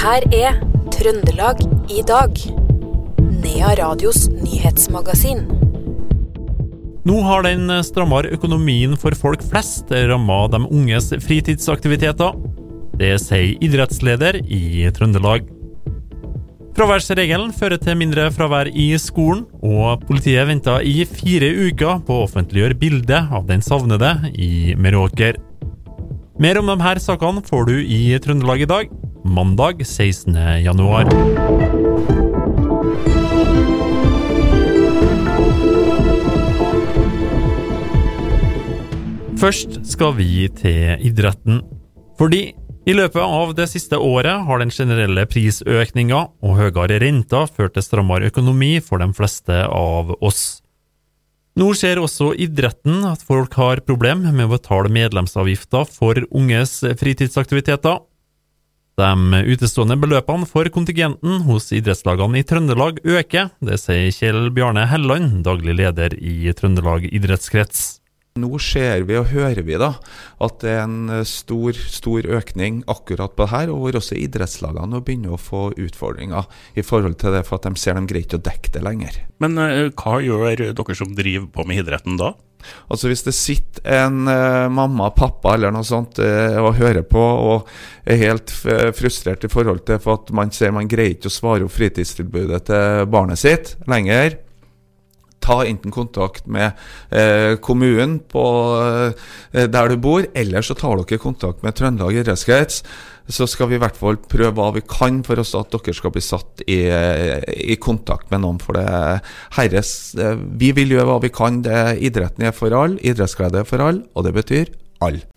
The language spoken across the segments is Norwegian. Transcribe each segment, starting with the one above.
her er Trøndelag i dag. Nea Radios nyhetsmagasin. Nå har den strammere økonomien for folk flest ramma de unges fritidsaktiviteter. Det sier idrettsleder i Trøndelag. Fraværsregelen fører til mindre fravær i skolen, og politiet venter i fire uker på å offentliggjøre bildet av den savnede i Meråker. Mer om de her sakene får du i Trøndelag i dag, mandag 16. januar. Først skal vi til idretten. Fordi i løpet av det siste året har den generelle prisøkninga og høyere renta ført til strammere økonomi for de fleste av oss. Nå ser også idretten at folk har problem med å betale medlemsavgifter for unges fritidsaktiviteter. De utestående beløpene for kontingenten hos idrettslagene i Trøndelag øker, det sier Kjell Bjarne Helland, daglig leder i Trøndelag idrettskrets. Nå ser vi og hører vi da at det er en eh, stor stor økning akkurat på det her, og hvor også idrettslagene nå begynner å få utfordringer i forhold til det, for at de ser de greier ikke å dekke det lenger. Men uh, hva gjør dere som driver på med idretten da? Altså Hvis det sitter en eh, mamma, pappa eller noe sånt eh, og hører på og er helt frustrert i forhold til for at man ser man greier ikke å svare opp fritidstilbudet til barnet sitt lenger, ta enten kontakt med eh, kommunen på, eh, der du bor, eller så tar dere kontakt med Trøndelag idrettskrets. Så skal vi i hvert fall prøve hva vi kan for oss at dere skal bli satt i, i kontakt med noen. For det herres eh, Vi vil gjøre hva vi kan. Det, idretten er for alle, idrettsglede er for alle, og det betyr alle.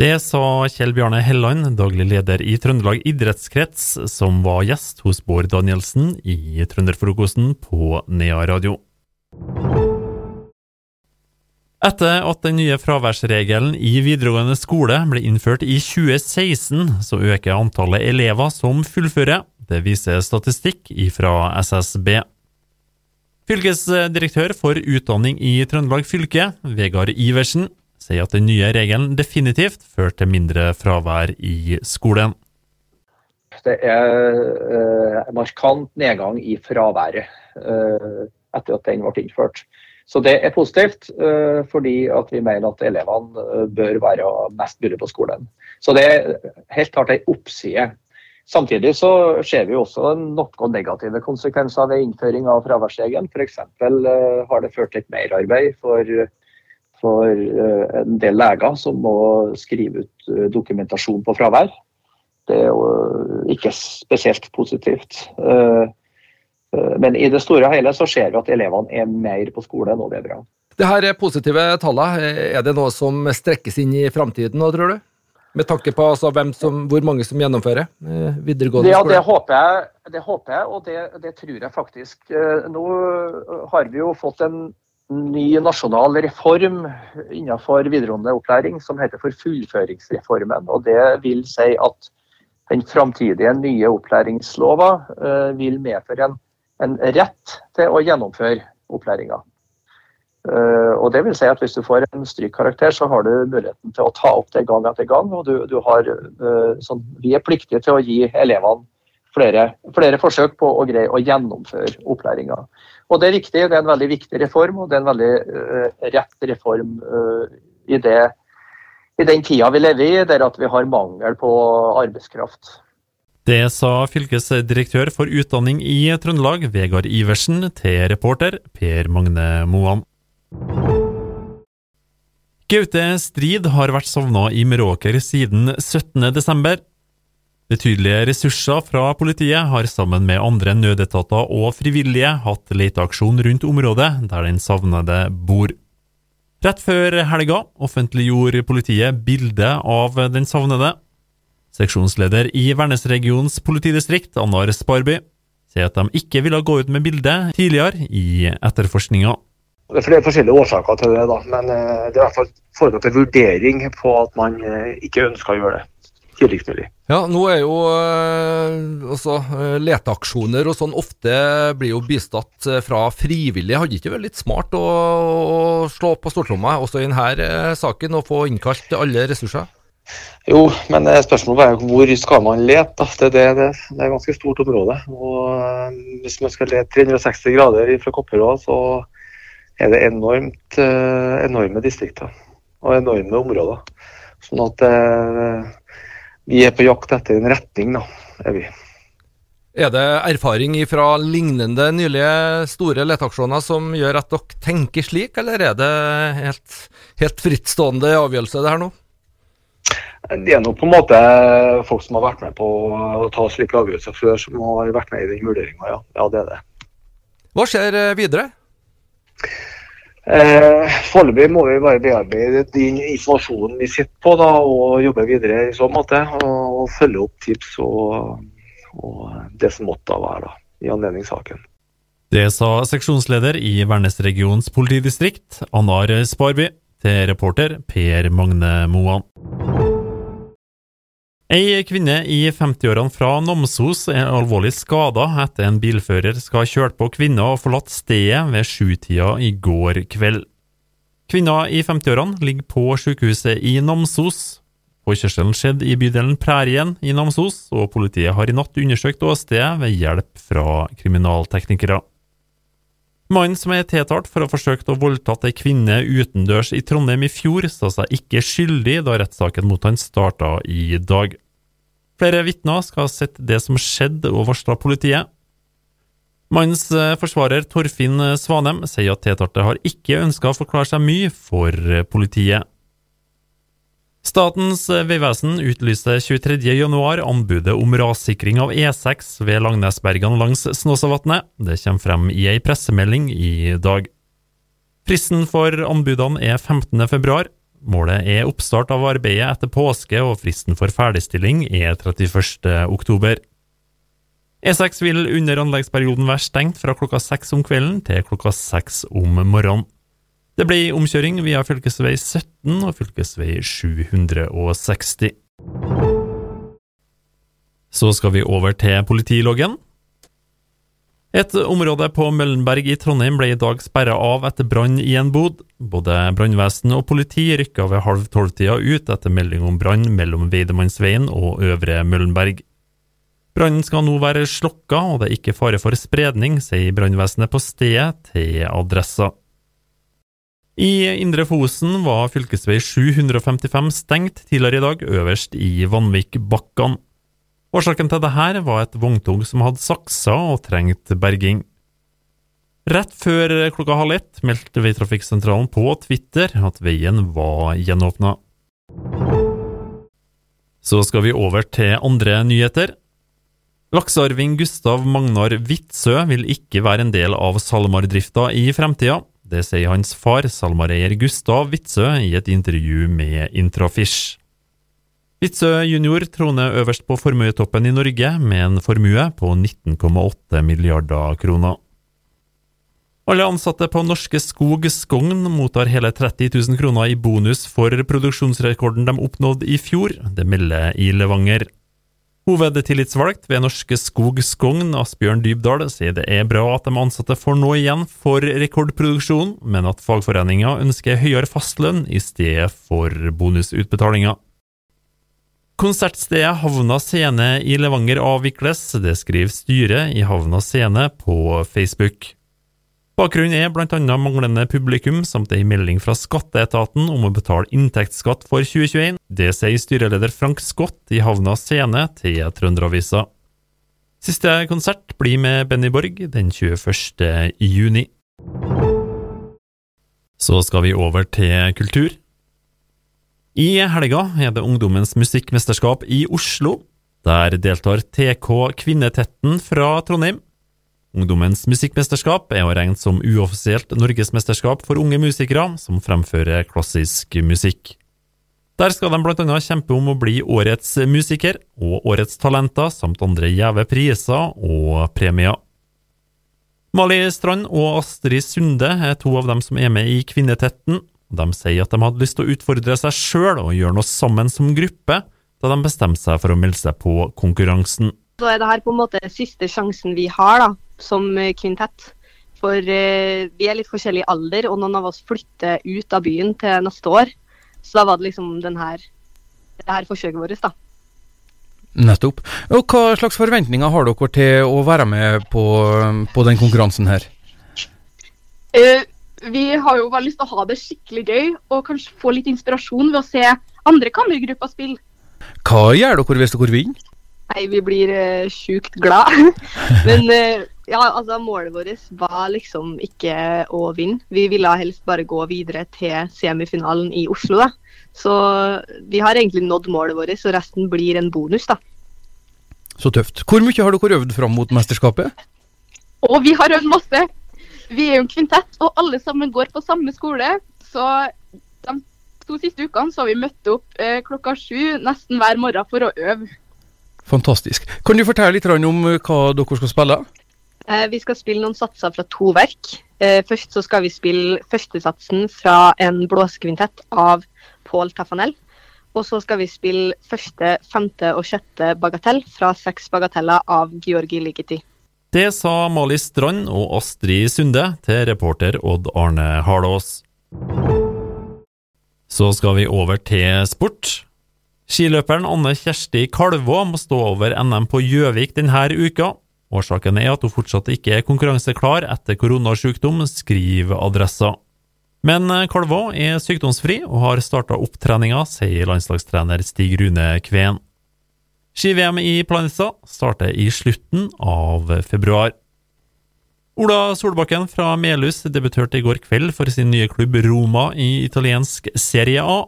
Det sa Kjell Bjarne Helland, daglig leder i Trøndelag idrettskrets, som var gjest hos Bård Danielsen i Trønderfrokosten på Nea Radio. Etter at den nye fraværsregelen i videregående skole ble innført i 2016, så øker antallet elever som fullfører. Det viser statistikk fra SSB. Fylkesdirektør for utdanning i Trøndelag fylke, Vegard Iversen, sier at den nye regelen definitivt fører til mindre fravær i skolen. Det er eh, markant nedgang i fraværet eh, etter at den ble innført. Så det er positivt, uh, fordi at vi mener at elevene uh, bør være mest mulig på skolen. Så det er helt klart en oppside. Samtidig så ser vi også noen negative konsekvenser ved innføring av fraværsregelen. F.eks. Uh, har det ført til et merarbeid for, for en del leger som må skrive ut dokumentasjon på fravær. Det er jo ikke spesielt positivt. Eh, men i det store og hele så ser vi at elevene er mer på skole, nå, det er bra. Det her er positive tallene. Er det noe som strekkes inn i framtiden nå, tror du? Med tanke på altså, som, hvor mange som gjennomfører eh, videregående skole? Ja, det håper jeg, det håper jeg og det, det, tror jeg faktisk. Eh, nå har vi jo fått en ny nasjonal reform innenfor videregående opplæring som heter for fullføringsreformen. og Det vil si at den framtidige nye opplæringslova vil medføre en en rett til å gjennomføre opplæringa. Uh, og det vil si at Hvis du får en strykkarakter, så har du muligheten til å ta opp det gang etter gang. og du, du har, uh, sånn, Vi er pliktige til å gi elevene flere, flere forsøk på å greie å gjennomføre opplæringa. Det er viktig, det er en veldig viktig reform, og det er en veldig uh, rett reform i, det, i den tida vi lever i, der at vi har mangel på arbeidskraft. Det sa fylkesdirektør for utdanning i Trøndelag, Vegard Iversen, til reporter Per Magne Moan. Gaute Strid har vært savna i Meråker siden 17.12. Betydelige ressurser fra politiet har sammen med andre nødetater og frivillige hatt leteaksjon rundt området der den savnede bor. Rett før helga offentliggjorde politiet bilde av den savnede, Seksjonsleder i Værnesregionens politidistrikt, Annar Sparby, sier at de ikke ville gå ut med bildet tidligere i etterforskninga. Det er forskjellige årsaker til det, da. men eh, det er i hvert fall foregått en vurdering på at man eh, ikke ønsker å gjøre det. Ja, nå er jo altså, øh, leteaksjoner og sånn ofte blir jo bistått fra frivillige. Hadde ikke vært litt smart å, å slå på stortromma også i denne saken og få innkalt alle ressurser? Jo, men eh, spørsmålet er hvor skal man lete? Det, det, det, det er et ganske stort område. og eh, Hvis man skal lete 360 grader fra Kopperå, så er det enormt, eh, enorme distrikter og enorme områder. Sånn at vi er på jakt etter en retning, da. er vi. Er det erfaring fra lignende nylige store leteaksjoner som gjør at dere tenker slik, eller er det helt, helt frittstående avgjørelse det her nå? Det er nok på en måte folk som har vært med på å ta slike avgjørelser før, som har vært med i den vurderinga, ja. ja. Det er det. Hva skjer eh, videre? Eh, Foreløpig må vi bare bearbeide den informasjonen vi sitter på da, og jobbe videre i så måte. Og, og følge opp tips og, og det som måtte være da, i anledning saken. Det sa seksjonsleder i Værnes regions politidistrikt, Anar Sparby, til reporter Per Magne Moan. Ei kvinne i 50-årene fra Namsos er alvorlig skada etter en bilfører skal ha kjørt på kvinna og forlatt stedet ved sjutida i går kveld. Kvinna i 50-årene ligger på sykehuset i Namsos. Påkjørselen skjedde i bydelen Prærien i Namsos, og politiet har i natt undersøkt åstedet ved hjelp fra kriminalteknikere. Mannen som er tiltalt for å ha forsøkt å voldtatt ei kvinne utendørs i Trondheim i fjor, sa seg ikke skyldig da rettssaken mot han starta i dag. Flere vitner skal ha sett det som skjedde og varsla politiet. Mannens eh, forsvarer Torfinn Svanem sier at tiltalte har ikke ønska å forklare seg mye for politiet. Statens vegvesen utlyste 23.1 anbudet om rassikring av E6 ved Langnesbergene langs Snåsavatnet. Det kommer frem i ei pressemelding i dag. Fristen for anbudene er 15.2. Målet er oppstart av arbeidet etter påske, og fristen for ferdigstilling er 31.10. E6 vil under anleggsperioden være stengt fra klokka seks om kvelden til klokka seks om morgenen. Det blir omkjøring via fv. 17 og fv. 760. Så skal vi over til politiloggen. Et område på Møllenberg i Trondheim ble i dag sperra av etter brann i en bod. Både brannvesen og politi rykka ved halv tolv-tida ut etter melding om brann mellom Veidemannsveien og Øvre Møllenberg. Brannen skal nå være slokka, og det er ikke fare for spredning, sier brannvesenet på stedet til Adressa. I Indre Fosen var fv. 755 stengt tidligere i dag, øverst i Vanvikbakkene. Årsaken til dette var et vogntog som hadde saksa og trengt berging. Rett før klokka halv ett meldte Veitrafikksentralen på Twitter at veien var gjenåpna. Så skal vi over til andre nyheter. Laksearving Gustav Magnar Witzøe vil ikke være en del av SalMar-drifta i fremtida. Det sier hans far, SalMar-eier Gustav Witzøe, i et intervju med Intrafish. Witzøe junior troner øverst på formuetoppen i Norge, med en formue på 19,8 milliarder kroner. Alle ansatte på Norske Skog Skogn mottar hele 30 000 kroner i bonus for produksjonsrekorden de oppnådde i fjor, det melder i Levanger. Hovedtillitsvalgt ved Norske Skog Skogn, Asbjørn Dybdahl, sier det er bra at de ansatte får noe igjen for rekordproduksjon, men at fagforeninga ønsker høyere fastlønn i stedet for bonusutbetalinger. Konsertstedet Havna Scene i Levanger avvikles, det skriver styret i Havna Scene på Facebook. Bakgrunnen er annet manglende publikum samt ei melding fra skatteetaten om å betale inntektsskatt for 2021. Det sier styreleder Frank Scott i Havna Scene til Trønderavisa. Siste konsert blir med Benny Borg den 21. juni. Så skal vi over til kultur. I helga er det Ungdommens musikkmesterskap i Oslo. Der deltar TK Kvinnetetten fra Trondheim. Ungdommens musikkmesterskap er å regne som uoffisielt norgesmesterskap for unge musikere som fremfører klassisk musikk. Der skal de blant annet kjempe om å bli årets musiker og årets talenter, samt andre gjeve priser og premier. Mali Strand og Astrid Sunde er to av dem som er med i Kvinnetetten, de sier at de hadde lyst til å utfordre seg sjøl og gjøre noe sammen som gruppe, da de bestemte seg for å melde seg på konkurransen. Så er det her på en måte siste sjansen vi har da, som kvintett. For eh, vi er litt forskjellig alder, og noen av oss flytter ut av byen til neste år. Så da var det liksom den her det her forsøket vårt, da. Nettopp. Og hva slags forventninger har dere til å være med på, på den konkurransen her? Eh, vi har jo bare lyst til å ha det skikkelig gøy, og kanskje få litt inspirasjon ved å se andre kammergrupper spille. Hva gjør dere hvis dere vinner? Nei, vi blir uh, sjukt glad. Men uh, ja, altså, målet vårt var liksom ikke å vinne. Vi ville helst bare gå videre til semifinalen i Oslo, da. Så vi har egentlig nådd målet vårt, så resten blir en bonus, da. Så tøft. Hvor mye har dere øvd fram mot mesterskapet? Og vi har øvd masse. Vi er jo en kvintett, og alle sammen går på samme skole. Så de to siste ukene så har vi møtt opp eh, klokka sju nesten hver morgen for å øve. Fantastisk. Kan du fortelle litt om eh, hva dere skal spille? Eh, vi skal spille noen satser fra to verk. Eh, først så skal vi spille førstesatsen fra en blåsekvintett av Paul Taffanel. Og så skal vi spille første, femte og sjette bagatell fra seks bagateller av Georgi Ligeti. Det sa Mali Strand og Astrid Sunde til reporter Odd Arne Harlås. Så skal vi over til sport. Skiløperen Anne Kjersti Kalvå må stå over NM på Gjøvik denne uka. Årsaken er at hun fortsatt ikke er konkurranseklar etter koronasykdom, skriver Adressa. Men Kalvå er sykdomsfri og har starta opptreninga, sier landslagstrener Stig Rune Kveen. Ski-VM i Planica starter i slutten av februar. Ola Solbakken fra Melhus debuterte i går kveld for sin nye klubb Roma i italiensk Serie A.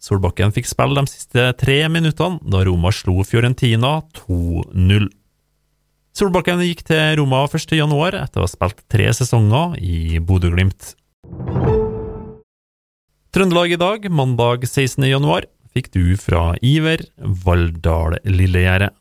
Solbakken fikk spille de siste tre minuttene da Roma slo Fiorentina 2-0. Solbakken gikk til Roma 1.1 etter å ha spilt tre sesonger i Bodø-Glimt. Trøndelag i dag, mandag 16.1, fikk du fra Iver Valldal Lillegjerdet.